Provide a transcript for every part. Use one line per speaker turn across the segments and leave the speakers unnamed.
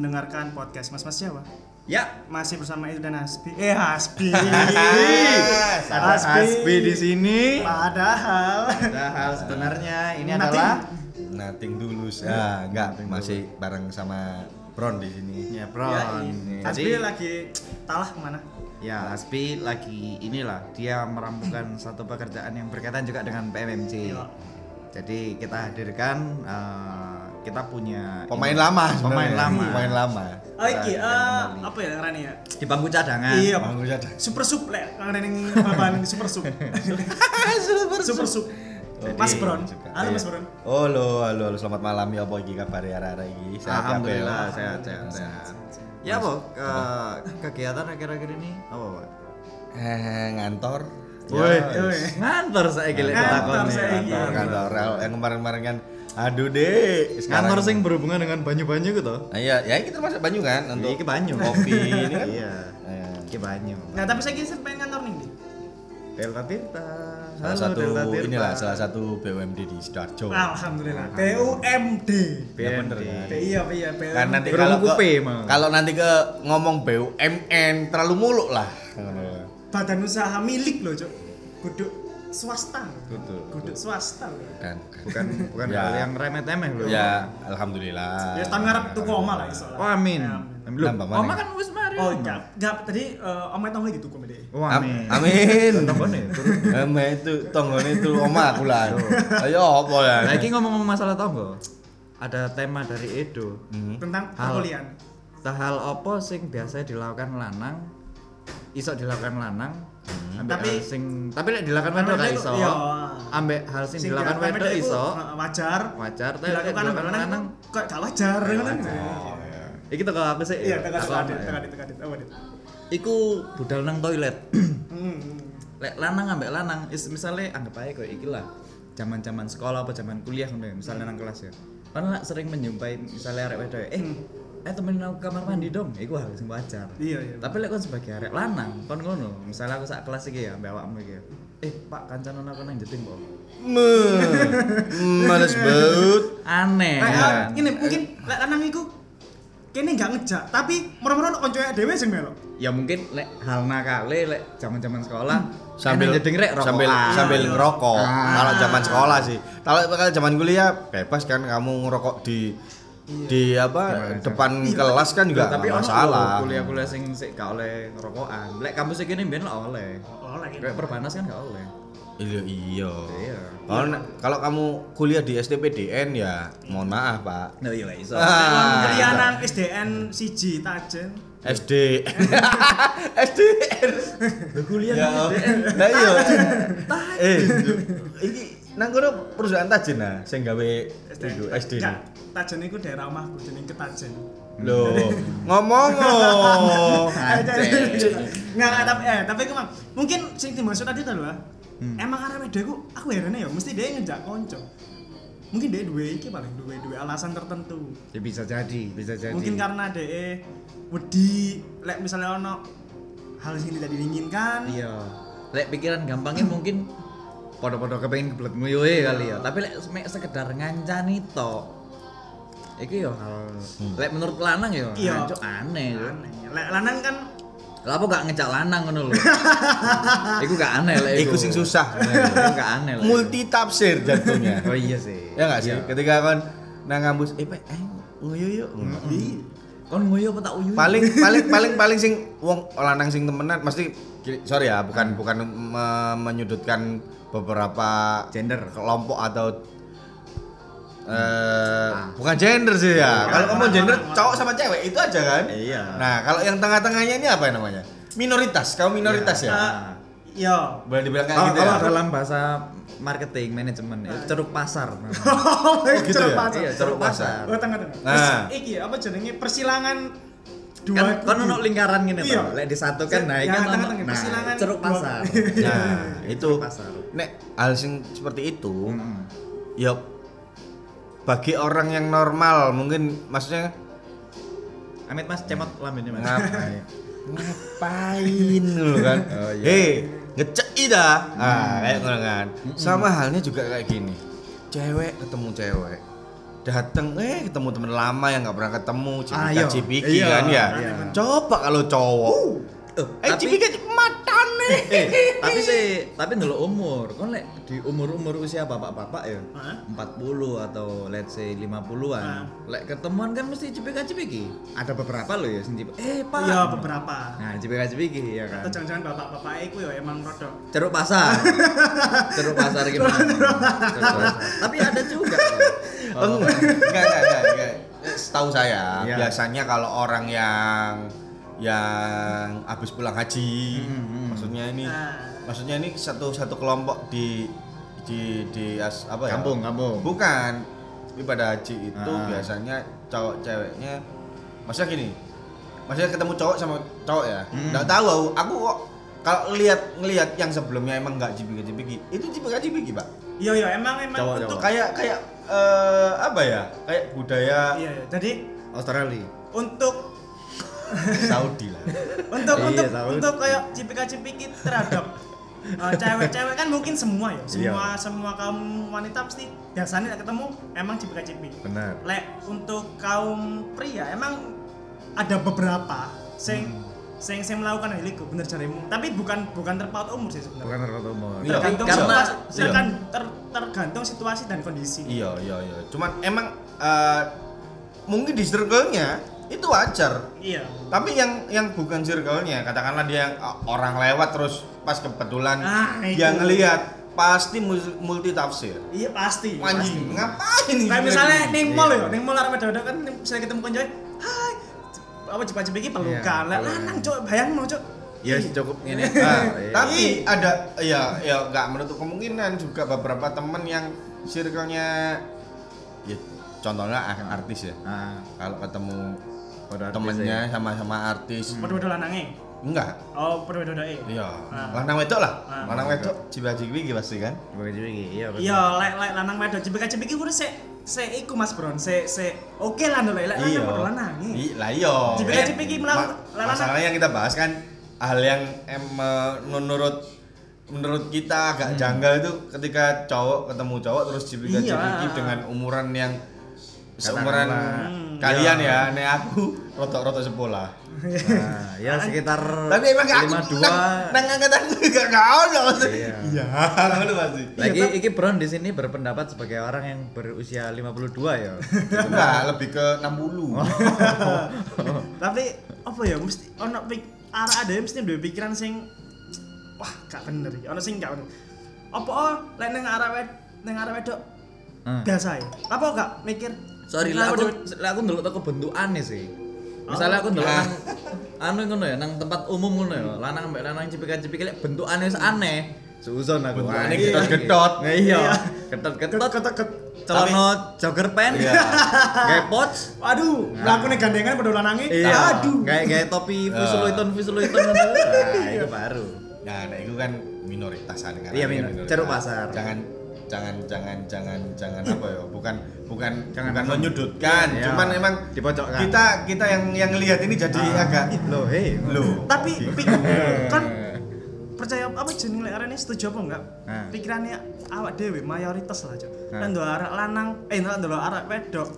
mendengarkan podcast Mas Mas Jawa.
Ya,
Masih bersama Itu dan Hasbi. Eh Hasbi.
ada Hasbi di sini.
Padahal
Padahal sebenarnya ini
Nothing.
adalah
Nothing tulus. Ah, enggak, masih bareng sama Bron di sini.
ya Bro.
Ya, Hasbi
Jadi
lagi talah ke mana?
ya Hasbi lagi inilah dia merampungkan satu pekerjaan yang berkaitan juga dengan PMMC.
Iya.
Jadi kita hadirkan eh, kita punya
Pemain
ini-
lama
Pemain lama.
Pemain lama.
Oh iki
Kita
eh, apa ya Rani ya?
Di bangku cadangan.
Iya,
Bangku ada.
Super Sup lek kang ning babahan Super Sup. Super Sup. Mas
Jadi,
Bron. Halo Mas
Iya.
Bron.
Halo, halo, halo, selamat malam ya apa iki kabar ya arek iki? Sehat ya,
Alhamdulillah sehat sehat sehat. Ya apa ke- kegiatan akhir-akhir ini apa Pak?
Eh, ngantor.
Woi,
Ya,
ngantor saya gila
Ngantor
takon
saiki.
Kantor, kantor. Yang kemarin-kemarin kan aduh deh.
Ngantor sing berhubungan dengan banyu-banyu gitu.
Ah, Iya, ya ini termasuk banyu kan untuk
Iki banyu.
kopi ini kan.
Iya.
Eh,
Iki banyu.
Nah, tapi saya kira pengen ngantor nih.
Delta Tirta.
salah
Halo,
satu
Delta Tirta.
inilah salah satu BUMD di Sidoarjo.
Alhamdulillah. BUMD.
Ya bener kan.
Iya, iya, BUMD.
Kan nanti kalau
kupe,
ke, kalau nanti ke ngomong BUMN terlalu muluk lah.
badan usaha milik loh, Cok. Kudu swasta.
Betul.
Swasta. loh.
Kan.
Bukan bukan
Ya.
hal yang remeh-temeh loh.
Ya, alhamdulillah.
Ya tahun ngarep tuku oma lah iso
Oh amin.
Ya,
Amin.
Mana?
Oma kan wis mari.
Oh, enggak. Enggak, tadi eh oma dituku sama dia.
Oh
Am-
amin.
Amin.
Tombone turun.
Eme itu tonggone itu oma aku lah. Ayo apa ya?
Nah, iki ngomong-ngomong masalah tonggo. Ada tema dari Edo.
Hmm.
Tentang perkuliahan.
Hal apa sing biasa dilakukan lanang iso dilakukan lanang ambek
Tapi-
hal sing tapi lek dilakukan wedok gak iso
Iya.
ambek hal sing dilakukan wedok iso
wajar.
wajar tapi lek
Dilakukan lanang kok gak wajar ngono kan.
iki teko aku sih
Iya, tekan
Aku
tekan
apa ya?
tekan tekan apa dit?
iku budal nang toilet
Hmm.
lek lanang ambek lanang is misalnya anggap aja kayak iki lah zaman-zaman sekolah apa zaman kuliah ngono ya misalnya nang kelas ya kan sering menjumpai misalnya arek wedok eh eh temenin aku kamar mandi dong iku hal sing wajar
Iya, iya.
tapi lek kon sebagai arek lanang kon ngono misalnya aku sak kelas iki ya mbak awakmu iki ya eh pak kancanan aku nang jeding kok
Me. Males banget.
aneh
Nah,
kan
ah, ini mungkin lek lanang iku kene gak ngejak, tapi ono koncoe dhewe sing melok.
ya mungkin lek hal nakale lek zaman-zaman sekolah
sambil
eh, nang jeding rek rokokan.
sambil sambil ngerokok.
Ah.
Kalau zaman sekolah sih. Kalau kalau zaman kuliah bebas kan kamu ngerokok di di apa
Gimana,
depan kelas kan juga
tapi
masalah.
kuliah-kuliah sing sik gak oleh rokokan lek kampus iki mbiyen lah oleh
Oh, lagi.
kayak perbanas kan gak oleh
Iya iya.
Iya.
Kalau kalau kamu kuliah di STPDN ya mohon maaf pak.
nah iya lah iso
Ah.
Kuliah nang SDN siji Tajen.
SD SDN
kuliah
ya
SDN.
nah iya eh ini nang kono perusahaan Tajen nah sing gawe iku SD
Enggak, Tajen iku daerah omahku jeneng Ketajen.
Loh, ngomong
enggak, tapi eh tapi Mang, mungkin sing dimaksud tadi tuh lho. Emang arah wedok iku aku heran ya mesti dia ngejak konco. Mungkin dia duwe iki paling duwe duwe alasan tertentu.
ya bisa jadi bisa jadi
Mungkin karena dia wedi lek misalnya ono hal yang tidak diinginkan.
iya lek pikiran gampangnya mungkin podo-podo kepengen kebelet nguyuhe kali ya tapi lek mek sekedar ngancani tok iki yo hal lek menurut lanang yo
Iya.
aneh yo
Aneh. Lek lanang kan
Lah apa gak ngecak lanang ngono lho. iku gak aneh lek
Iku sing susah.
Iku gak aneh lek.
Multi tafsir jatuhnya.
Oh iya sih.
ya nggak sih?
Iya.
Ketika kan nang kampus, eh Pak, eh nguyu yuk.
Kon nguyu apa tak uyu?
paling paling paling paling sing wong lanang sing temenan mesti sorry ya bukan bukan me- menyudutkan beberapa
Gender.
kelompok atau eh bukan gender sih ya. Kalau kamu gender cowok sama cewek itu aja kan?
Iya.
Nah, kalau yang tengah-tengahnya ini apa namanya? Minoritas. Kamu minoritas ya?
eh, iya.
Boleh dibilang kayak
Kalau
gitu
kalau
ya?
dalam bahasa marketing manajemen itu ceruk pasar. namanya.
Oh,
gitu
ceruk
ya?
pasar.
Iya, ceruk pasar.
Oh, tengah-tengah.
Nah.
Terus iki apa jenenge persilangan dua
kan kan ono lingkaran gini
Iya.
tuh. Lek disatukan nah
Ya,
iki kan nah,
persilangan
ceruk pasar.
Nah, itu
Ceruk pasar.
nek hal sing seperti itu
Hmm.
ya bagi orang yang normal mungkin maksudnya
Amit Mas cemot lambene Mas.
ngapain ngapain dulu kan
Oh, iya.
hei ngecei dah. Ah kayak ngono kan. Sama halnya juga kayak gini. Cewek ketemu cewek. Dateng eh ketemu temen lama yang nggak pernah ketemu
Ah,
cipika
iya.
cipiki
Iya,
kan ya.
Iya.
coba kalau cowok.
Eh,
eh
tapi-
cipika
eh, tapi sih tapi ndelok umur. Kon lek di umur-umur usia bapak-bapak ya?
Hah?
40 atau let's say 50-an
Hah?
lek ketemuan kan mesti cipika-cipiki. Ada beberapa loh ya cipika eh pak.
Iya beberapa.
nah cipika-cipiki ya kan?
Atau jangan-jangan bapak-bapak iku ya emang rodok.
ceruk pasar. Ceruk pasar gimana ceruk pasar. Tapi ada juga.
Oh, enggak, enggak, enggak, enggak, Setahu saya,
Iya.
biasanya kalau orang yang yang habis pulang haji,
Hmm, hmm.
maksudnya ini
Nah.
maksudnya ini satu satu kelompok di di di as, apa ya?
kampung kampung
Bukan. Tapi pada haji itu
Ah.
biasanya cowok ceweknya maksudnya gini. Maksudnya ketemu cowok sama cowok ya.
Hmm.
Enggak tahu aku, aku kok kalau lihat ngelihat yang sebelumnya emang enggak cipika-cipiki. Itu cipika-cipiki, Pak.
Iya iya emang emang
Cowok,
untuk
cowok.
Kayak kayak eh, apa ya? Kayak budaya
Iya iya. Jadi
Australia
untuk
Saudi lah.
untuk
Iya,
untuk
tahu.
untuk kayak cipika cipiki terhadap uh, cewek-cewek kan mungkin semua ya semua
Iya.
semua kaum wanita pasti biasanya ketemu emang cipika cipiki
benar
lek untuk kaum pria emang ada beberapa sing
Hmm.
sing sing melakukan hal itu bener jarimu tapi bukan bukan terpaut umur sih sebenarnya
bukan terlalu umur
Iya.
tergantung
karena
situasi,
iya.
ter- tergantung situasi dan kondisi
iya, iya, iya. Cuman emang eh, mungkin di circle-nya itu wajar.
iya
Tapi yang yang bukan circle-nya, katakanlah dia yang eh, orang lewat terus pas kebetulan
Ah,
dia ngelihat pasti mul- multi tafsir.
iya pasti pasti.
Anjing, ngapain ini?
Kayak misalnya ning mall
Iya.
ya, ning mall arep ada kan saya ketemu koncoe, "Hai, apa cepat cepat iki pelukan."
Iya,
Lah lanang cok, bayangno cok.
ya cukup ini
Nah,
Iya.
tapi ada ya ya nggak menutup kemungkinan juga beberapa temen yang circle-nya ya contohnya artis ya.
ah
Kalau ketemu
pada
temennya
ya.
sama-sama artis
Padha-padha lanange.
enggak
Oh, padha-padha e.
iya
Ah.
lanang wedok lah
Ah.
lanang wedok ciba-cibi iki pasti kan
cipiki, iya betul.
Iya, lek lek lanang wedok cepat iki kudu sik sik iku Mas Bron, sik sik oke lah ndolek lek lanang padha lanange.
I- lah iya
Cibi-cibi iki lanang-
masalahnya yang kita bahas kan hal yang em, eh, menurut menurut kita agak janggal itu ketika cowok ketemu cowok terus cipika
Iya.
cipiki dengan umuran yang seumuran
Katakanlah,
kalian
iya.
ya nek aku rotok-rotok sekolah
Nah, ya sekitar
tapi emang gak aku
52
nang nang angkatan gak gak ono maksudnya
Iya.
iya ngono pasti
Lagi
Iya,
iki Bron di sini berpendapat sebagai orang yang berusia 52 ya.
enggak lebih ke 60
Tapi apa ya mesti ono pik arek ada mesti duwe pikiran sing wah gak bener iki. Ono sing gak bener. Apa oh, lek ning arek ning arek wedok
Hmm.
biasa ya? Apa gak mikir
Sorry, lah aku lah aku ndelok toko bentukane sih. Misalnya aku ndelok nang anu ngono ya, nang tempat umum ngono ya, lanang mbek lanang cipika-cipiki lek bentukane wis aneh. Suuzon aku.
Bentukane
Wah, iki-
getot-getot.
Nah, iya.
Iya.
Getot-getot.
Ketek-ketek.
Celana jogger pants.
Iya.
Gawe pouch.
Aduh, mlakune gandengan padha lanange.
Iya.
Aduh.
Kayak kayak topi. Fusuluiton Fusuluiton. Nah, itu baru.
Nah, nah itu kan minoritas kan
Iya, minor- ceruk pasar.
Jangan jangan jangan jangan jangan apa ya? Bukan bukan
Jangan
bukan
men-
menyudutkan.
Iya.
Cuman emang
Dipojokkan.
kita kita yang yang lihat ini jadi
Ah.
agak
Loh, hei.
loh.
Tapi pik kan percaya apa jeneng lek arene setuju apa enggak?
Nah.
Pikirannya awak dhewe mayoritas lah, Cok.
Nah.
Kan ndelok arek lanang, eh ndelok arek wedok.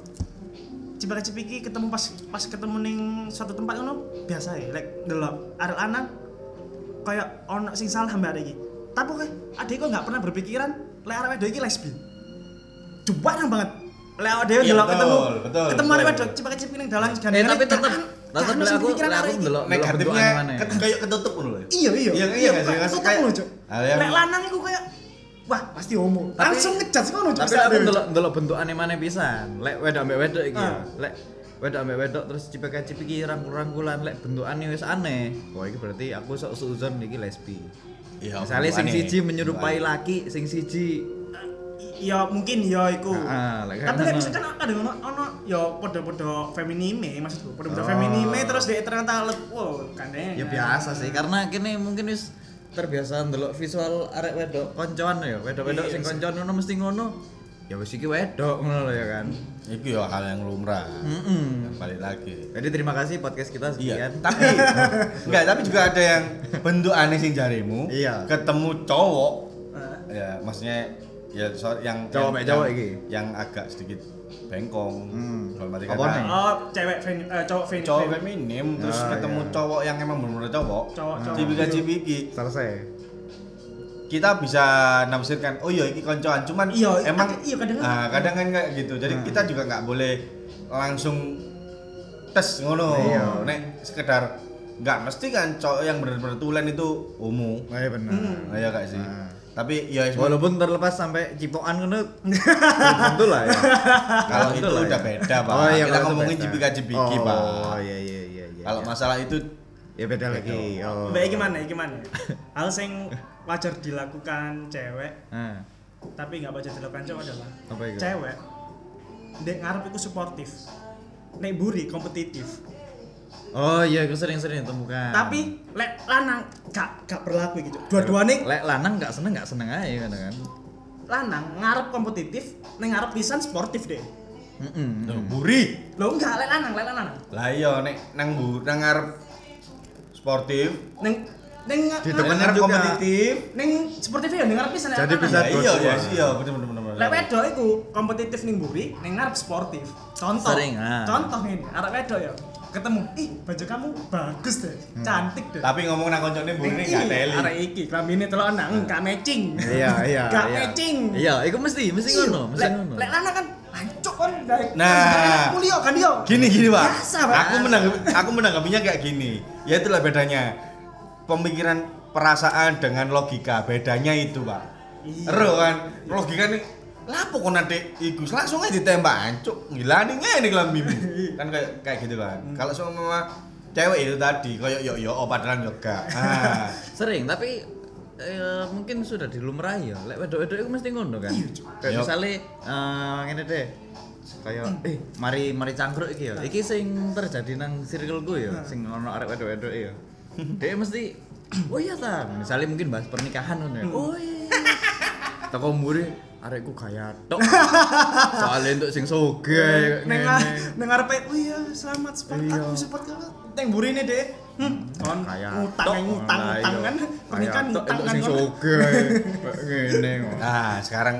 Cipika cipiki ketemu pas pas ketemu ning suatu tempat ngono biasa ya. Lek ndelok arek lanang kayak ono sing salah mbak iki. Tapi kok adek kok nggak pernah berpikiran lek arek wedok iki lesbi. Coba banget. Lek awak dhewe
Iya,
ndelok ketemu ketemu arek wedok cipika cipiki ning dalan
Eh
gandengan.
tapi tetep
gak-
tetep lek aku lek aku ndelok
Negatifnya
ya.
kayak ketutup ngono loh.
Iya iya.
Iya, iya
tetep
kayak
ngono, Cuk. Lek lanang iku kayak wah pasti homo.
Tapi-
Langsung ngejat sih ngono Cuk.
Tapi aku ndelok ndelok bentukane mana pisan. Lek wedok ambek wedok iki. ya.
Ah.
Lek wedok ambek wedok terus cipika cipiki rangkul-rangkulan lek bentukane wis aneh. Wah iki berarti aku sok suuzon iki lesbi.
Iya,
Misalnya sing siji menyerupai laki, sing siji
Ya mungkin ya iku.
Ah, lek
Tapi
kan
lek
ono.
misalkan ada ono ono ya padha-padha feminime maksudku. Padha-padha
Oh.
feminime terus dia ternyata let wow kandeng.
ya biasa sih karena kini mungkin wis terbiasa ndelok visual arek wedok koncoan ya wedok-wedok
Iya
sing
sih.
koncoan ngono mesti ngono ya wis iki wedok ngono lho ya kan
Itu ya hal yang lumrah.
Mm-mm.
Balik lagi.
jadi terima kasih podcast kita
Iya,
sekian
tapi enggak, tapi juga ada yang bentuk aneh sing jarimu.
Iya.
Ketemu cowok,
Ah.
ya maksudnya ya so, yang
Cowok
yang,
cowok
yang,
iki?
yang agak sedikit bengkong.
Hmm.
Dalam arti
Apa
kata,
nih?
Oh, cewek fem- eh, cowok fem-
cowok
fem-
feminim terus
Ah,
ketemu
iya.
cowok yang emang benar-benar cowok.
Cowok, cowok.
Cibika cibiki.
Selesai.
Kita bisa nafsirkan, oh iya iki koncoan, cuman
Iya,
emang
iya, kadang-
nah, kadang kan kayak gitu. Jadi
Nah.
kita juga nggak boleh langsung tes ngono.
Iya.
Nek sekedar nggak mesti kan cowok yang benar-benar tulen itu homo.
Oh iya benar.
Hmm.
Nah, ya gak sih?
Nah.
Tapi ya
Walaupun terlepas sampai cipokan ngono. tentu lah ya.
kalau itu
lah
udah
ya.
beda, Pak.
Oh, iya,
Kita ngomongin
beda.
cipika-cipiki,
oh,
Pak.
Oh iya iya iya iya.
Kalau
iya.
masalah itu
ya beda lagi. Oh.
Mbak gimana gimana? Hal yang wajar dilakukan cewek
Nah,
tapi nggak wajar dilakukan cowok adalah
apa itu?
cewek dek ngarep iku suportif nek buri kompetitif
Oh iya, aku sering-sering temukan.
tapi lek lanang gak gak berlaku gitu dua-duanya
lek lanang nggak seneng nggak seneng aja kan kan.
lanang ngarep kompetitif nek ngarep pisan sportif deh
Mm-mm.
Loh, buri.
lo enggak lek lanang lek lanang
Lah iya nek nang bu nang ngarep sportif,
neng neng
Di juga.
kompetitif.
neng sportif ya neng ngarep pisan
Jadi bisa
Ya iya iya iya bener bener bener.
lek wedok iku kompetitif ning buri neng ngarep sportif contoh
Sering, ah.
contoh ini arek wedok ya ketemu ih baju kamu bagus deh cantik deh
Tapi ngomong nang koncone buri
Ning
gak teli.
arek iki klambine telok nang gak matching
Iya iya.
Gak
iya.
matching.
Iya, itu mesti mesti
Iya,
ngono, mesti
lek
ngono.
lek lanang kan hancur kan dari
Nah.
kuliah kan dia
Gini gini pak.
Biasa, Pak.
Aku menanggapi aku menanggapinya kayak gini. Ya itulah bedanya. Pemikiran perasaan dengan logika bedanya itu pak.
Iya.
Ero kan logika nih. Lapo kon adek iku langsung aja ditembak ancuk. Gila nih ngene kelambimu. kan kayak kayak gitu kan. Kalau sama cewek itu tadi kayak yo yo oh padahal yo gak. Ah.
Sering, tapi eh, mungkin sudah dilumrahi ya. Lek wedok-wedok itu mesti ngono kan. Kayak
Yo.
misalnya eh ngene deh. Kayak eh mari mari cangkruk iki ya. Iki sing terjadi nang circleku ya, sing ono arek wedok-wedok ya. Dia mesti oh iya ta, misalnya mungkin bahas pernikahan ngono ya. Oh iya. Toko mburi arekku kaya tok. Soalnya untuk sing soge
neng
ngene.
neng ngarepe oh iya selamat support
Iya.
aku support kamu neng burine deh hmm kon
Kaya
ngutang
tok.
ngutang
Lah,
ngutang
iya.
kan pernikahan ngutang
untuk
kan
sing soge ngene.
Nah, sekarang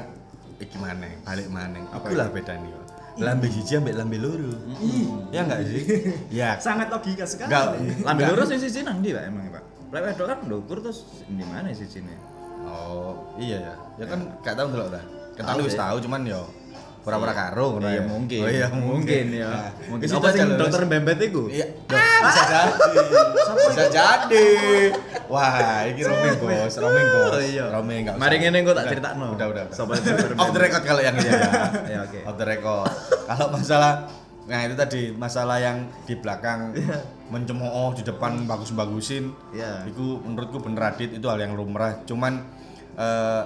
iki maneng, balik maneng.
Apa
Iku lah bedanya. Lambe siji ambek lambe loro. Ya enggak sih? Ya.
sangat logika sekali
Enggak.
Lambe
enggak.
lurus sing siji nang ndi Pak emang Pak? Lek wedok kan ndukur terus di mana sijine?
Oh, iya ya. Ya kan gak tahu ndelok ta.
Tahu
wis tahu cuman yo pura-pura karo ngono
Iya
ya.
mungkin.
Oh iya
mungkin ya. Mungkin
di situ
apa sih dokter bembet iku?
Iya, bisa jadi. Bisa jadi. Wah, ini roaming bos, roaming bos.
Oh, iya.
Roaming enggak.
Mari ngene engko tak critakno.
Udah, udah.
Sobat
Off the record kalau yang ini ya.
Ya oke.
Off the record. Kalau masalah Nah itu tadi masalah yang di belakang mencemooh di depan bagus-bagusin.
Iya.
Itu menurutku bener Adit itu hal yang lumrah. Cuman eh,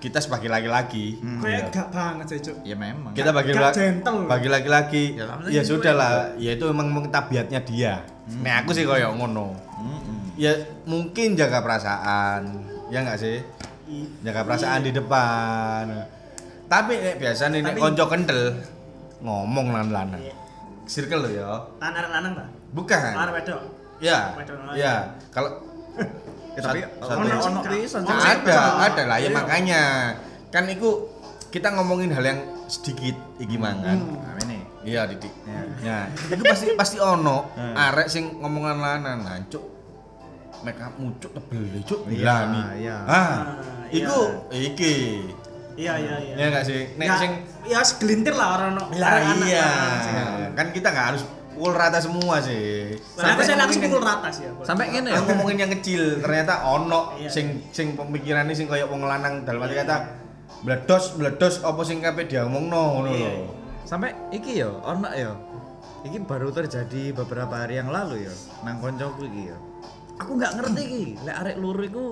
kita sebagai laki-laki.
Kayak gak banget sih cuk.
Ya memang.
kita bagi
Gak
la-
gentle.
bagi laki-laki
Ya,
ya, sudah lah. Ya itu emang, emang tabiatnya dia. Nah aku sih koyo ngono.
Mm-mm.
ya mungkin jaga perasaan. Ya nggak sih? Jaga perasaan di depan. Tapi nek biasa nih nek konco kental ngomong lan lanang
Iya.
circle lo ya.
Lan arek lanang ta
bukan
wedok?
Ya.
Wedok.
ya. Kalau
Ya, tapi ono ono pisan.
Ono
ada ada lah ya
Iya.
makanya kan itu kita ngomongin hal yang sedikit iki mangan
Nah, ini.
Iya, Didik.
Ya.
Ya, itu pasti pasti ono
Hmm.
arek sing ngomongan lanang nancuk. Make up mucuk tebel deh, cuk.
Iya, iya.
Ah,
Ah,
iku iki.
iya iya iya
Ya enggak sih? Nek
Nggak,
sing
ya segelintir lah orang no
lah
arek anak
iya.
sing-
Kan kita nggak harus pukul rata semua sih.
Aku sih langsung pukul rata sih ya
Sampai ngene ya.
yang- ngomongin yang kecil, ternyata ono
Iya.
sing sing pemikirannya sing kayak wong lanang dalam arti kata bledos bledos apa sing kabeh dia ngomongno ngono
Iya,
lho.
Sampai iki ya, ono ya. Iki baru terjadi beberapa hari yang lalu ya, nang koncoku iki ya. Aku nggak ngerti iki, lek arek luru iku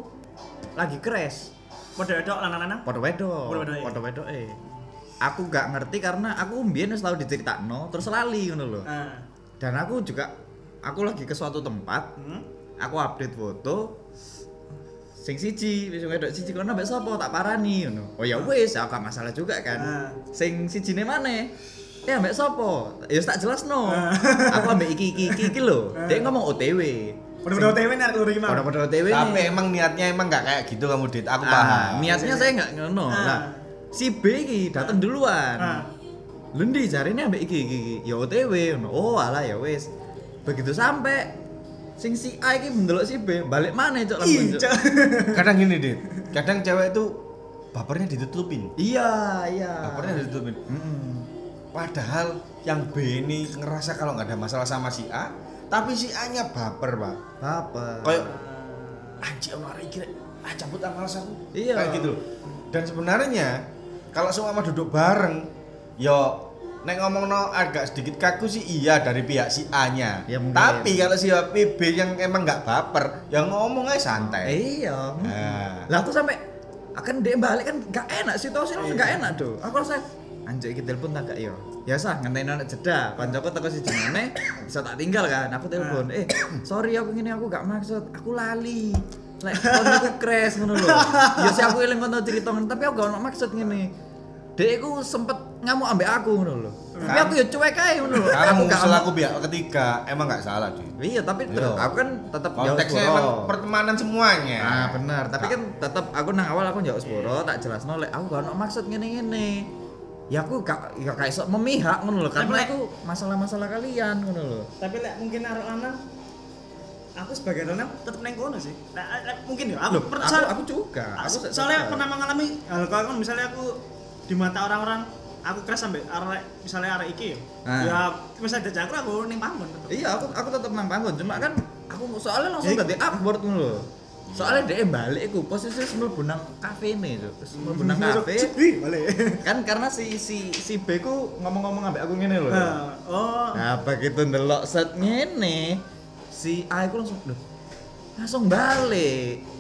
lagi crash.
Padha wedok lanang-lanang
Podo wedok.
Podo wedok.
Podo eh. Aku nggak ngerti karena aku mbiyen wis tau diceritakno terus lali ngono lho.
ah
Dan aku juga aku lagi ke suatu tempat,
hmm?
aku update foto sing siji wis wedok siji kono mbek sapa tak parani ngono. Oh ya wis, aku gak masalah juga kan.
Ah.
Sing sijine maneh Ya mbek sapa? Ya wis tak jelasno.
Ah.
Aku ambek iki iki iki, iki lho. Dia ngomong OTW.
Padha-padha OTW nek lur iki mah
Pada pada OTW
Tapi
nih.
emang niatnya emang nggak kayak gitu kamu Dit. Aku
Ah,
paham.
niatnya saya nggak ngono.
Ah.
Nah, si B iki dateng duluan.
Nah,
Lendi jarine ambek iki iki. Ya OTW. Oh alah ya wis. Begitu sampai sing si A iki mendelok si B, balik mana cok langsung
ih,
cok.
Kadang gini dit kadang cewek itu bapernya ditutupin
Iya, iya.
bapernya ditutupin
Mm-mm.
padahal yang B ini ngerasa kalau nggak ada masalah sama si A tapi si A nya baper pak
Apa?
kayak anjir arek iki ah cabut males aku
Iya.
kayak gitu dan sebenarnya kalau semua duduk bareng yo nek ngomong no agak sedikit kaku sih iya dari pihak si A nya
Ya,
tapi kalau si B yang emang nggak baper yang ngomong aja santai
Iya.
Nah.
Lah aku sampai akan dia balik kan gak enak situasi
Iya.
gak enak tuh. Aku rasa anjir iki telepon tak gak yo. Ya sah ngenteni anak jeda. Kancaku teko siji meneh bisa tak tinggal kan. Aku telepon, "Eh, sorry aku ngene aku gak maksud. Aku lali." Lek aku crash ngono lho. Ya sih aku eling kono cerita tapi aku gak ono maksud ngene. Dek aku sempet ngamuk ambek aku ngono lho. Tapi aku ya cuek ae ngono lho.
kamu
gak
selaku pihak ketiga emang nggak salah di
Iya, tapi
Iya.
terus aku kan tetap
konteksnya emang pertemanan semuanya
Ah bener, tapi kan tetap aku nang awal aku njawab sepuro tak jelasno lek aku gak ono maksud ngene-ngene. Ya aku gak ya kayak sok memihak ngono lho, karena
Tapi lek-
itu masalah-masalah kalian ngono lho.
Tapi lek mungkin arek lanang aku sebagai lanang tetep neng kono sih. Lek lek mungkin ya aku
Loh,
per-
aku,
soal-
aku juga. Aku
soalnya pernah mengalami hal kalau kan misalnya aku di mata orang-orang aku keras sampai arek misalnya arek iki ya.
Ah.
Ya misalnya ada aku aku ning panggon tetep.
Iya, aku aku tetap nang panggon, cuma kan aku soalnya langsung dadi upward ngono lho. Soalnya dia balik iku posisi mlebu nang kafe nih, Cuk. Terus mlebu nang kafe.
Balik.
kan karena si si si B ku ngomong-ngomong ambek aku ngene lho.
Nah, oh.
Nah, begitu ndelok set ngene, si A iku langsung loh. Langsung balik.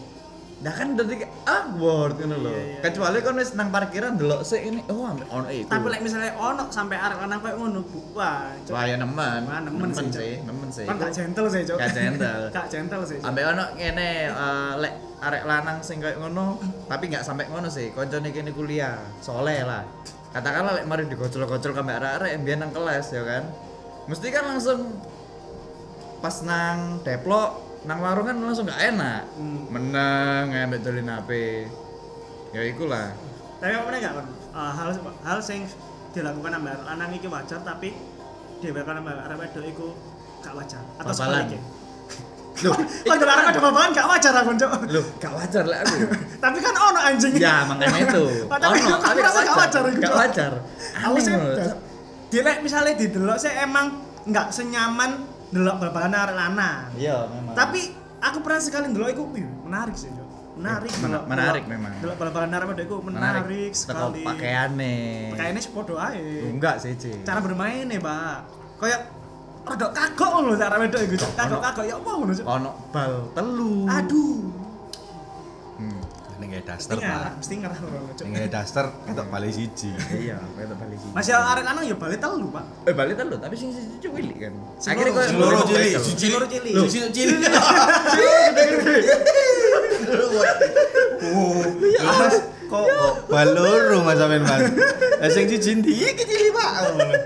Nah kan dari awkward ngono lho.
Iya, iya.
Kecuali kon wis nang parkiran ndelok sik ini, oh ambek ono iku.
Tapi lek misalnya ono sampai arek lanang koyo ngono, Bu. wah.
Wah ya nemen.
Wah, nemen sih,
nemen sih.
Kan gak gentle sih, Cuk.
Gak gentle.
Gak gentle sih.
Ambek ono ngene eh, lek arek lanang sing koyo ngono, tapi nggak sampai ngono sih. Koncone kene kuliah, soleh lah. Katakanlah lek mari digocol-gocol kambek arek-arek yang biyen nang kelas ya kan. Mesti kan langsung pas nang deplok nang warung kan langsung gak enak.
Hmm.
Meneng ambek dolin HP. Ya ikulah.
Tapi apa enggak kan? Eh, hal hal sing dilakukan sama lanang iki wajar tapi dilakukan sama arek wedok iku gak wajar atau sebaliknya.
Loh,
Kok arek ada babakan gak wajar aku, Cuk.
Loh, gak wajar lah aku.
Tapi kan ono anjing.
ya, makanya itu.
Tapi
Ono,
aku
tapi
rasa
gak
wajar itu,
Gak
Cok.
wajar.
Aku sih
Cok.
Dilek misalnya didelok sih emang nggak senyaman delok babakan arek lanang.
Iya, memang.
Tapi aku pernah sekali delok iku menarik sih, Cuk. Menarik,
Eh, menarik
delok-
memang.
Delok babakan arek wedok iku menarik,
Teko
sekali.
pakaiane.
Pakaiannya sepodo ae.
Enggak sih, Ci.
cara bermainnya pak kayak rada kagok ngono cara wedok iku kagok-kagok ya apa ngono Cuk?
Ono bal telu.
aduh
Hmm.
Kayak daster pak
mesti ngono Cuk.
ini kayak daster ketok balik siji
Iya, kayak balik sih.
masih arek lanang ya balik telu pak
eh balik telu, tapi sing siji cuwili kan.
Loro-
koyo
loro cilik
bekel.
si
Sing loro cilik.
Loh, si cilik oh mas kok baloro mas sampean mas Eh, sing siji ndi iki cilik pak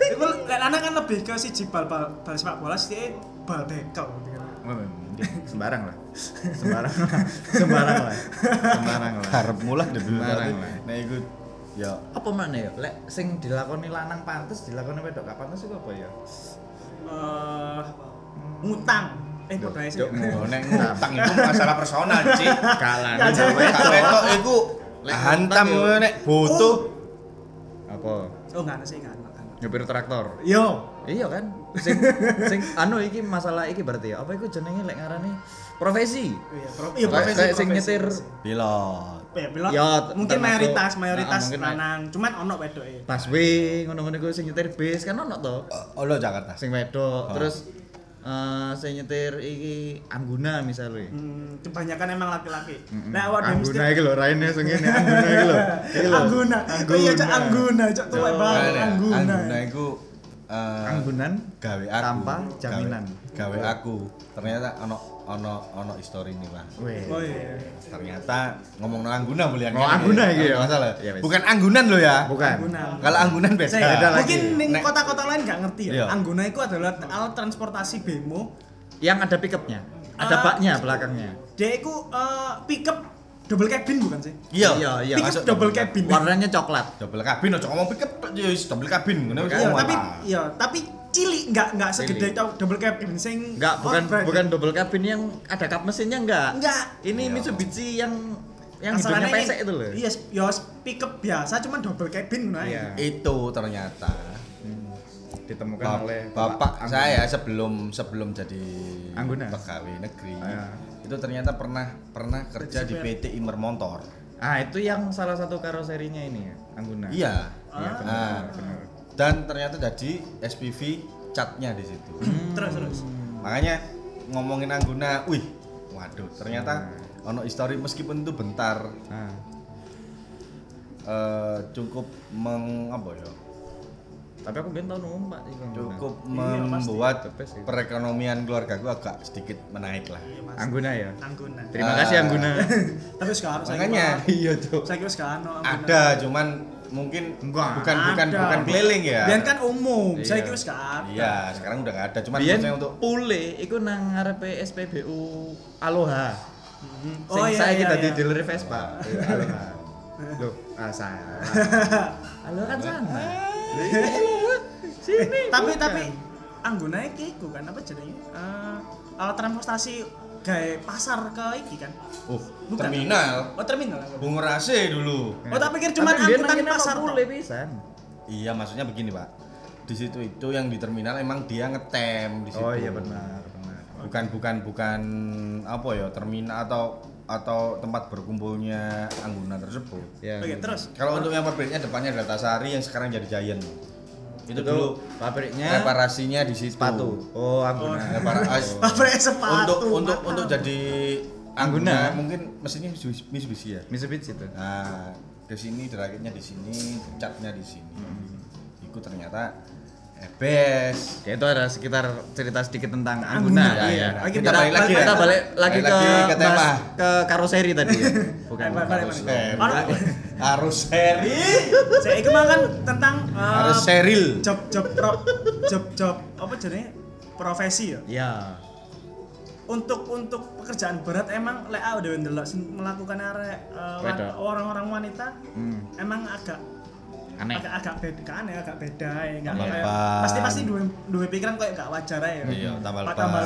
iku lek lanang kan lebih ke siji bal bal bal sepak bola sih bal bekel gitu kan.
sembarang lah. Sembarang lah. Sembarang lah. Sembarang lah.
harap mulah deh
Sembarang lah.
nah iku ya
Apa mana ya? Lek sing dilakoni lanang pantes, dilakoni wedok gak pantes iku apa ya?
eh ngutang eh padha sih
Oh, nek ngutang itu masalah personal,
Gak jadi.
Kak Beto iku
Lek
hantam nek butuh.
Apa?
oh enggak ada sih ada.
Nyopir traktor.
yo
Iya kan? Sing sing anu iki masalah iki berarti ya. Apa iku jenenge lek ngarani profesi?
iya pro- iya
Kayak-
profesi
kayak sing nyetir.
Pilot.
ya pilot
Ya,
mungkin
termasuk-
mayoritas
Nah,
mayoritas
mungkin
lanang cuman ono wedok e
busway ngono-ngono iku sing nyetir bis kan ono to.
Lo Jakarta.
Sing wedok.
Oh.
Terus eh sing nyetir iki Angguna misalnya.
Hmm, kebanyakan emang laki-laki.
Mm-mm.
Nah, awak
Angguna iki lho, raine sing ngene Angguna iki lho. Iki lho.
Angguna. Iya, Cok, Angguna, Cok, tuwek banget
Nah,
Angguna.
Angguna iku eh,
Anggunan
gawe aku
tanpa jaminan.
gawe, gawe aku ternyata ono ono ono histori nih
Weh.
Oh iya.
ternyata ngomong Angguna mulian
Oh, Angguna iki ya?
masalah
Iya, wis.
bukan Anggunan lo ya
Bukan.
Kalau Anggunan beda
Saya, mungkin ning
Nek-
kota-kota lain nggak ngerti ya.
Iya.
Angguna itu adalah alat transportasi bemo.
Yang ada pickupnya. Ada
Ah.
baknya belakangnya.
Dia itu eh, pickup double cabin bukan sih?
Iya,
Iya, iya.
Pickup double cabin.
Warnanya coklat.
Double cabin aja ngomong pickup ya double cabin wis
Iya,
ngomong
tapi iya, tapi cilik enggak enggak segede tau double cabin sing
Enggak, bukan bukan double cabin yang ada kap mesinnya enggak.
Enggak.
Ini
Iya.
Mitsubishi yang yang hidungnya
ini-
pesek itu loh.
Iya, ya pickup biasa cuman double cabin ae.
Iya.
Itu ternyata.
Ditemukan
Bap-
oleh
bapak
Angguna.
saya sebelum sebelum jadi
Angguna.
pegawai negeri
Ah.
Itu ternyata pernah pernah kerja di. PT Imer Motor.
Ah, itu yang salah satu karoserinya ini ya, Angguna.
Iya.
Iya,
Ah.
benar,
Ah.
benar.
Dan ternyata jadi SPV catnya di situ.
Terus terus.
Makanya ngomongin Angguna, wih, waduh, ternyata
Hmm.
ono histori meskipun itu bentar
Ah.
eh, cukup meng apa ya?
Tapi aku biar numpak sih Angguna.
Cukup
Iya,
membuat
itu.
perekonomian keluarga gua agak sedikit menaik lah.
Iya.
Angguna ya.
Angguna.
Terima
Ah.
kasih Angguna.
Tapi sekarang saya
Makanya
Iya, Cuk.
saya kira sekarang
ada cuman mungkin
Enggak.
bukan bukan
Ada.
bukan keliling ya.
Biar kan umum,
Iya.
saya kira sekarang.
Iya, sekarang udah nggak ada. Cuman maksudnya untuk
pule iku nang ngarepe SPBU Aloha. Sing
Oh iya iya.
dadi
iya.
dealer Vespa. Iya, Aloha. Loh, ah salah. Aloha kan sana. Sini.
tapi tapi anggone iki iku kan apa jenenge? Eh alat transportasi gawe pasar ke iki kan.
uh,
Bukan.
terminal
Oh terminal.
Bung Rase dulu.
Oh tak pikir cuma angkutan pasar
pule pisan.
Iya, maksudnya begini, Pak. Di situ itu yang di terminal emang dia ngetem di situ.
Oh iya benar, benar.
Bukan bukan bukan apa ya, terminal atau atau tempat berkumpulnya Angguna tersebut.
Ya.
Oke, terus
Kalau untuk yang pabriknya depannya adalah Tasari yang sekarang jadi Giant. Itu
itu
dulu
pabriknya
reparasinya di situ.
sepatu. Oh, Angguna.
Reparasi
pabrik sepatu.
untuk untuk
mantap.
untuk jadi
Angguna.
Mungkin mesinnya Mitsubishi ya.
Mitsubishi itu.
Nah, ke sini derakitnya di sini, catnya di sini. Itu ternyata ebes.
Ya itu ada sekitar cerita sedikit tentang
Angguna,
Angguna.
iya.
Nah,
Lagi
kita
balik-
balik lagi ya.
kita balik lagi ke,
lagi ke tema.
ke karoseri tadi ya. Bukan.
Eh, balik- balik-
karoseri.
balik.
Eh,
Orang-
harus seri.
Saya itu kan tentang eh,
Harus seril.
job job pro, job job apa jenenge profesi ya.
Ya.
Untuk untuk pekerjaan berat emang lek aku udah ndelok sing melakukan arek eh, orang-orang wanita
Hmm.
emang agak
Aneh.
agak agak beda kan ya agak beda ya enggak
Tambal
kayak pasti pasti dua dua pikiran kayak gak wajar ya.
Iya, tambal
Pak
ban.
tambal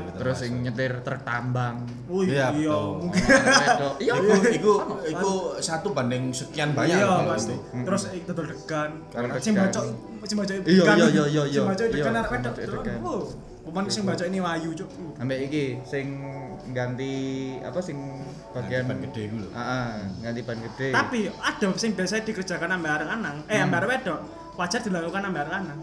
gitu
terus sing nyetir truk tambang.
Wih,
Iya,
iya.
Wedok. Iya,
Iku iku iku satu banding sekian banyak
Iya, pasti.
itu.
Terus eh, dodol degan. Sing bacok sing bacok
Iya, iya, iya, iya,
Sing bacok
iya.
degan
Iya,
arek wedok. Pemain sing bacok ini wayu, Cuk.
Ambek iki sing ganti apa sing bagian
ban gede iku lho.
Heeh, ganti ban gede.
Tapi ada sing biasa dikerjakan ambek arek lanang, eh
Hmm.
ambek arek wedok. Wajar dilakukan ambek arek lanang.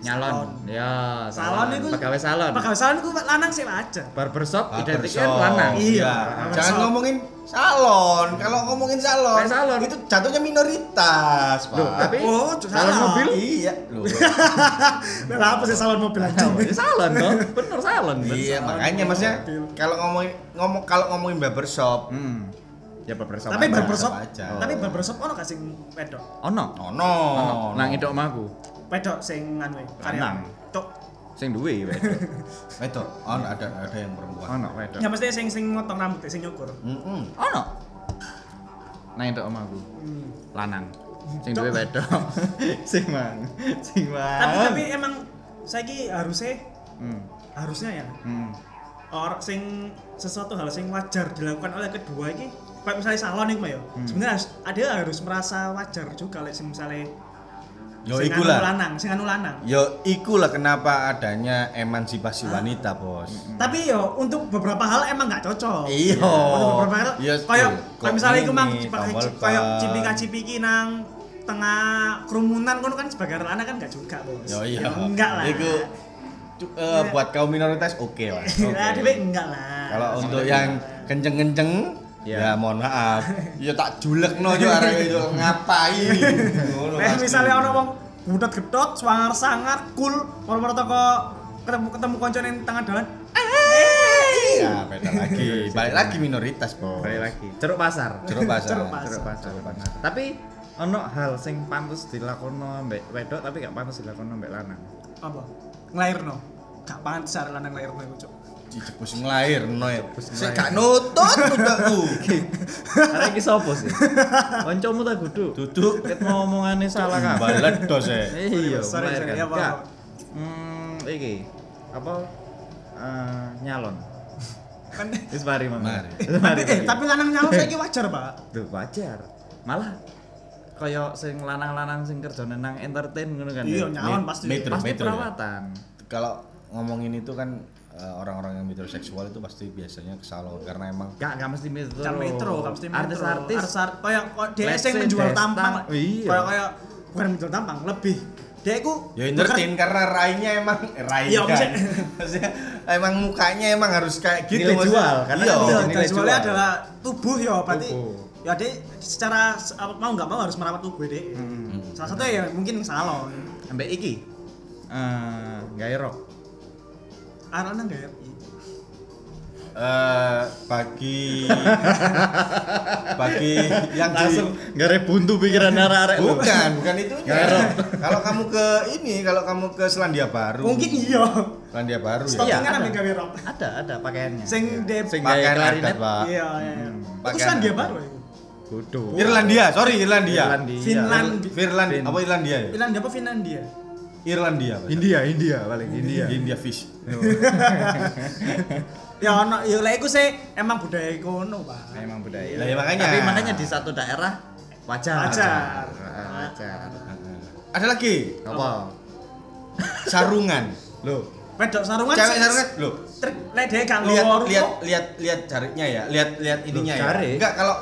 Nyalon. Ya,
Salon itu
pegawai salon.
Pegawai salon itu lanang sih wajar.
Barbershop identiknya lanang.
Iya.
Jangan
Barbershop.
ngomongin salon. Kalau ngomongin salon,
salon.
itu jatuhnya minoritas, Pak.
Loh, tapi
Oh,
salon mobil
iya, loh.
Lah apa sih salon mobil anjing?
Ya, salon toh, bener salon.
iya,
salon
makanya maksudnya kalau ngomongin ngomong kalau ngomongin barbershop,
Hmm. Ya barbershop.
Tapi
aja.
barbershop,
aja.
tapi barbershop ono sing wedok?
Ono.
no,
Ono. Nang itu omahku.
Wedok sing anu e,
Lanang.
karyawan. Tok.
Sing duwe wedok.
itu, oh, ada ada yang perempuan.
Ono wedok.
Ya mesti sing sing motong rambut sing nyukur.
Mm-mm.
Ono. Nang itu omahku.
Hmm.
Lanang. Sing duwe wedok. Sing mang. Sing mang.
Tapi tapi emang saiki harusnya
Hmm.
harusnya ya
Hmm.
orang sing sesuatu hal sing wajar dilakukan oleh kedua ini kayak misalnya salon itu ya
Hmm.
sebenarnya ada harus merasa wajar juga like, misalnya
Yo
sing
iku
anu
lah.
lanang sing anu lanang
Yo ikulah kenapa adanya emansipasi
Ah.
wanita, Bos.
tapi yo untuk beberapa hal emang nggak cocok
Iya.
untuk beberapa hal kayak kayak misalnya itu mang
ini,
pakai
tombol
kayak
ban.
cipika cipiki nang tengah kerumunan kan kan sebagai lanang kan nggak juga bos
Yo iya.
Ya, enggak lah
Iku eh, buat kaum minoritas oke lah.
Nah,
Oke.
Dewe enggak lah
Kalau untuk yang kenceng-kenceng
Ya.
ya mohon maaf. Ya tak julekno yo arek itu ngapain. Ngono
Eh
pasti.
misalnya ono wong budet gedot, swangar sangar, cool, moro-moro toko ketemu ketemu konco ning tengah dalan. Eh.
Ya, beda lagi. Balik lagi minoritas, Bos.
Balik lagi. Ceruk pasar.
Jeruk pasar.
Jeruk pasar.
Ceruk pasar. Tapi ono hal sing pantes dilakono mbek wedok tapi gak pantes dilakono mbek lanang.
Apa? Nglairno. Gak pantes arek lanang nglairno iku, Cuk.
Cepus nglairno ya. Sik gak nutut budakku.
Arek iki sapa sih? Kancamu ta kudu?
Duduk
Ket ngomongane salah kabeh.
baledos e.
Iya,
Sorry, sorry, ya, Pak.
Enggak. Hmm, iki apa eh, nyalon.
Kan
Wis mari.
Mari.
Mari.
eh tapi lanang nyalon saiki wajar, Pak.
Tuh wajar. Malah kaya sing lanang-lanang sing kerjane nang entertain ngono kan.
Iya,
ya.
nyalon pasti.
metro.
Pasti
ya.
perawatan.
Kalau ngomongin itu kan orang-orang yang metroseksual itu pasti biasanya ke salon karena emang
Gak gak mesti metro.
Kan metro, kan mesti metro.
Artis-artis
Artis kayak dia
Let's
sing
say
menjual
Desta.
tampang.
Iya.
Kayak kayak bukan menjual tampang, lebih dia ku
ya entertain karena rainya emang eh, rai
Iya,
kan.
maksudnya-
emang mukanya emang harus kayak gitu
Nilai
maksudnya.
jual, karena
iya.
kan
Iya,
nilai
jualnya
jual.
adalah tubuh ya, berarti
Tubuh.
ya dia secara mau nggak mau harus merawat tubuh deh.
Hmm.
Salah satu ya mungkin salon.
Ambek iki. Eh, gawe rok.
Arana enggak ya?
Eh, bagi bagi yang di
Langsung gare buntu pikiran arek-arek lu.
bukan bukan itunya
Garong.
kalau kamu ke ini kalau kamu ke Selandia Baru
Mungkin iya.
Selandia Baru ya
Stoknya
Iya,
kan
ada.
gawe rok.
Ada, ada pakaiannya.
Sing de
sing
pakaian adat pak
Iya, iya.
Hmm,
Itu Selandia? Baru ya.
Kudu.
Irlandia sorry Irlandia
Irlandia.
Finland.
Finland
Fin-
apa Irlandia ya
Finlandia apa Finlandia?
Irlandia Pak.
India, India paling India.
India fish
Ya ono ya lek iku sih emang budaya kono, Pak.
Memang budaya.
Lah, ya makanya.
Tapi makanya di satu daerah wajar.
Wajar.
Wajar. wajar.
ada lagi
Apa?
sarungan
Loh,
Wedok sarungan.
cewek sarungan loh
Trik lek dia gak
lihat lihat lihat lihat jaritnya ya lihat lihat ininya ya
jarik?
enggak kalau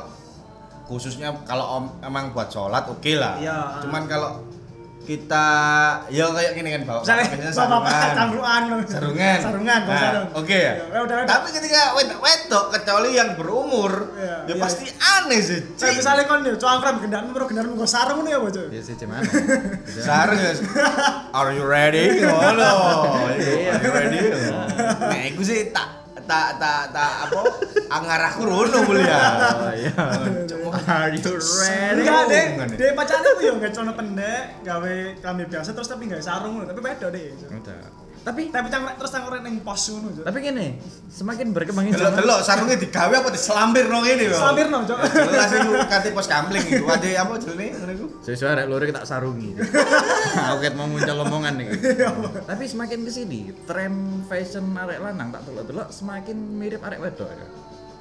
khususnya kalau om emang buat sholat oke lah
Iya.
cuman kalau kita ya kayak gini kan bawa
Misalnya bapak
sarungan
cangkruan.
sarungan
Sarungan,
Nah,
sarung.
oke ya
Ya, udah, udah.
tapi ketika wedok wedok kecuali yang berumur
Iya,
ya
iya.
pasti aneh sih Cing.
misalnya kon yo cangkram gendaran bro gendaran nggo sarung ngono ya, Bos.
ya sih gimana?
sarung ya are you ready ngono
Iya.
are you ready nah iku sih tak tak tak tak apa angarahku rono mulia
Oh iya. Are you ready?
Enggak deh,
ya?
deh pacarnya tuh yo celana pendek, gawe klambi biasa terus tapi nggak sarung tapi beda deh.
Udah. Tapi
Tapi cangkrek terus cangkrek ning pos ngono.
Tapi gini, semakin berkembangnya zaman
Delok-delok sarungnya digawe apa diselambir nang ngene lho.
Selambirno, Cok.
Jelas iku kate pos kampling iku. Ade apa jenenge ngono iku?
Sesuai arek loro tak sarungi. Aku ket mau muncul omongan nih. Tapi semakin ke sini, tren fashion arek lanang tak delok-delok semakin mirip arek wedok ya.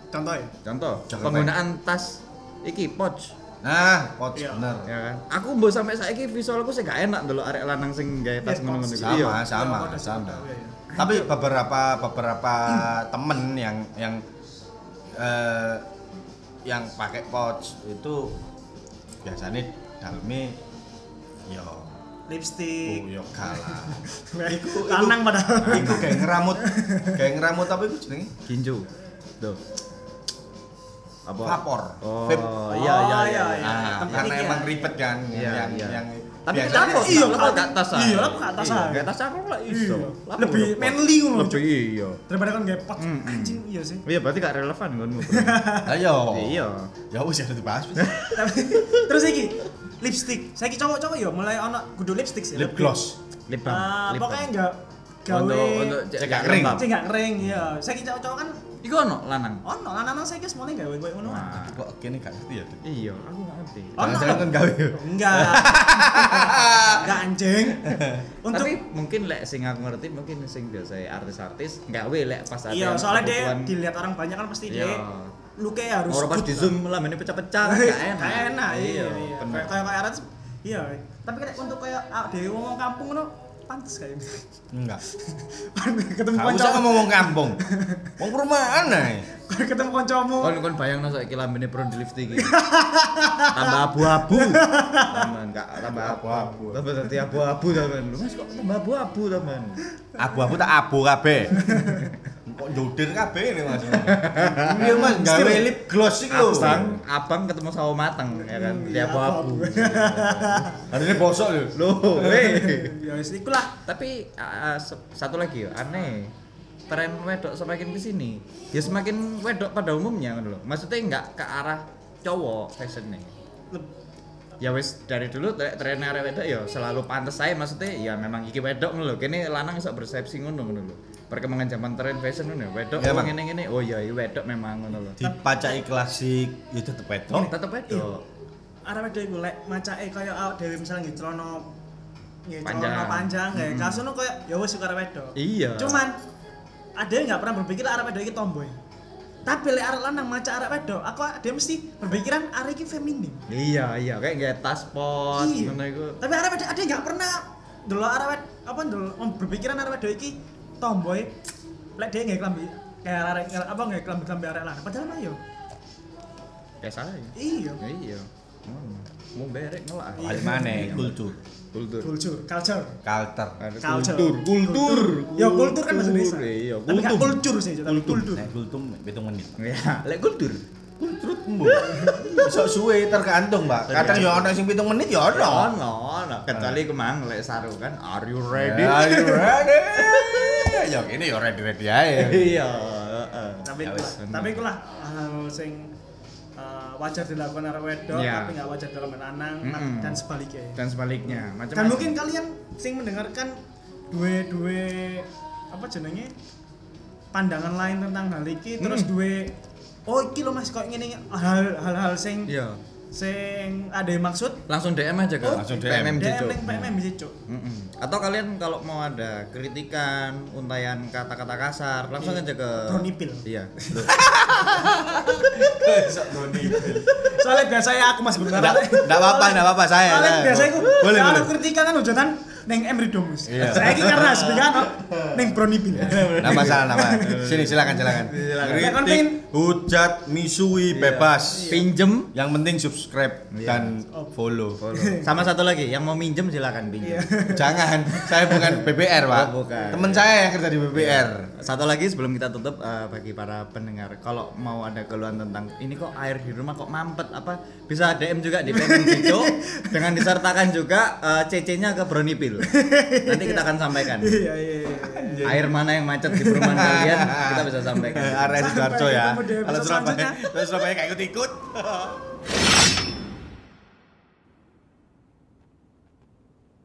Contoh ya.
Contoh, penggunaan tas iki pouch
Nah, pot
Iya.
bener.
ya kan. Aku mbok sampai saiki visualku sih gak enak delok arek lanang sing gawe tas ngono-ngono
pouch.
iku. Iya.
Sama, sama,
Iya,
sama.
iya, iya.
Tapi beberapa beberapa temen yang yang eh yang pakai pouch itu biasanya dalamnya yo
Lipstick.
oh yo kalah.
Iku lanang padahal.
Iku kayak ngeramut, kayak ngeramut apa itu jenenge?
Ginju. Tuh. Apa?
Vapor.
Oh, iya iya
Oh,
iya.
iya,
iya.
iya.
Ah,
Tempat
karena
ini
emang
ya.
ribet kan
Iya,
yang
iya.
yang
Tapi kita kok
iya,
iya,
kalau-
gak tas
iya, lah, gak tas aja.
Gak tas aku lah iso.
Iya.
Lah,
Lebih manly ngono,
Lebih iya.
Daripada kan gawe pot.
Mm.
Anjing iya sih.
Iya berarti gak relevan kan
Ayo.
Iya.
Ya wis ya dibahas.
terus iki lipstick. Saiki cowok-cowok ya mulai ono kudu lipstick sih.
Lip gloss.
Lip balm.
Ah, pokoknya enggak gawe
untuk untuk
cek gak kering.
enggak kering ya. Saiki cowok-cowok kan
Iku ono lanang.
ono lanang saiki semuanya gawe koyo ngono.
Kok kene gak ngerti ya?
Iya, aku gak ngerti.
Ono.
Jangan-jangan kan gawe.
Enggak. Enggak anjing. Untuk
Tapi mungkin lek sing aku ngerti mungkin sing biasa artis-artis gak we lek pas ada
Iya, soalnya dia dilihat orang banyak kan pasti
Iya.
dia luke harus
Orang pas di zoom lah ini pecah-pecah gak enak.
Gak enak, iya, iya.
bener.
Kayak kayak artis, iya. Tapi kayak untuk kayak ah, dewe ngomong kampung ngono pantes kayak
Enggak.
ketemu
Gak usah
kanca
ngomong kampung. Wong perumahan ae.
ketemu kancamu
Kon kon bayang nasa iki lambene pro di lift iki. tambah abu-abu. Tambah enggak tambah abu-abu. Tambah dadi abu-abu. Lu Mas kok tambah abu-abu tambahan.
Abu-abu tak abu kabeh. Kok jodir kabeh ini Mas. Iya Mas, gawe lip gloss iki lho.
Abang, abang ketemu sawo mateng ya kan. Di
Iya,
abu-abu.
Hari ini bosok lho.
Loh, weh.
ya wis iku lah
Tapi uh, satu lagi ya, aneh. Tren wedok semakin ke sini, ya semakin wedok pada umumnya kan loh. Maksudnya enggak ke arah cowok fashionnya. Ya wis dari dulu tre- tren arek wedok ya selalu pantas saya maksudnya ya memang iki wedok ngono lho. Kene lanang iso persepsi ngono ngono lho. Perkembangan zaman tren fashion ngono ya. Wedok
Iya,
oh,
Bang.
ngene-ngene. Oh iya, iya wedok memang ngono lho.
Dipacai klasik ya tetep wedok.
Tetep wedok.
arek wedok iku lek macake kaya awak dhewe misalnya nggih celana nggih
Panjang.
celana panjang nggih
Mm-mm.
kaos ngono kaya ya wis suka arek wedok.
Iya.
Cuman ada yang nggak pernah berpikir arek wedok iki tomboy. Tapi lek arek lanang maca arek wedok, aku dia mesti berpikiran arek iki feminim.
Iya, iya, kayak nggak tas pos
Iya.
ngono iku.
Tapi arek wedok ada yang nggak pernah delok arek wedok apa mem- berpikiran arek wedok iki tomboy. Lek dia nggak klambi kayak arek apa nggak klambi klambi arek lanang. Padahal mah yo.
Kayak saya.
Iya.
Ya iya. Hmm. Mau berek ngelak.
Iya.
Balik mana kultur,
Kultur.
Culture, culture.
culture.
Kultur, kultur.
Ya kultur kan bahasa Indonesia.
Iya,
Tapi nggak
kultur.
kultur sih, tapi kultur.
Kultur hitung menit.
Ya, lek kultur.
Kulturmu. Sok suwe tergantung, Mbak. Kadang ya ono sing 7 menit ya ono.
Ono, ono. Kecuali kemang lek saru kan, are you ready?
Are you ready? Ya gini ya ready-ready aja.
Iya, heeh.
Tapi
Ya
itulah,
wis.
tapi itulah hal sing uh, wajar dilakukan arek wedok,
Iya.
tapi nggak wajar dalam lanang
Mm-mm.
dan sebaliknya.
dan sebaliknya,
Dan
macam-macam.
mungkin kalian sing mendengarkan dua-dua apa jenenge pandangan lain tentang hal iki terus
Mm.
dua oh iki lo mas kok ngene hal hal-hal sing
Iya.
Sing ada yang maksud
Langsung DM aja ke
Oh,
langsung DM.
PMM
DM PMM bisa cuk.
Atau kalian kalau mau ada kritikan, untayan kata-kata kasar, langsung aja ke
Bronipil.
Iya.
Soalnya biasanya aku mas benar.
Nggak nggak apa-apa, nggak apa-apa saya.
Soalnya biasanya aku
boleh
kalau
boleh.
kritikan kan ujutan neng Emri Domus.
Iya.
Saya ini karena sebenarnya neng Bronipil.
Nah masalah nama. Sini silakan silakan.
Silakan.
Kon
Kritik, hujat, misui, bebas.
Pinjem
Yang penting subscribe
Iya.
dan follow.
sama satu lagi yang mau minjem silakan pinjem.
Iya.
Jangan, saya bukan BBR, Pak.
Oh, bukan.
Temen saya yang kerja di BBR.
Satu lagi sebelum kita tutup eh, bagi para pendengar, kalau mau ada keluhan tentang ini kok air di rumah kok mampet apa bisa DM juga di PMM Jijo dengan disertakan juga eh, CC-nya ke Bronipil. Nanti kita akan sampaikan.
Iya iya iya.
Air mana yang macet di perumahan kalian kita bisa sampaikan.
Area Sidoarjo ya. Kalau Surabaya, kalau Surabaya kayak ikut-ikut.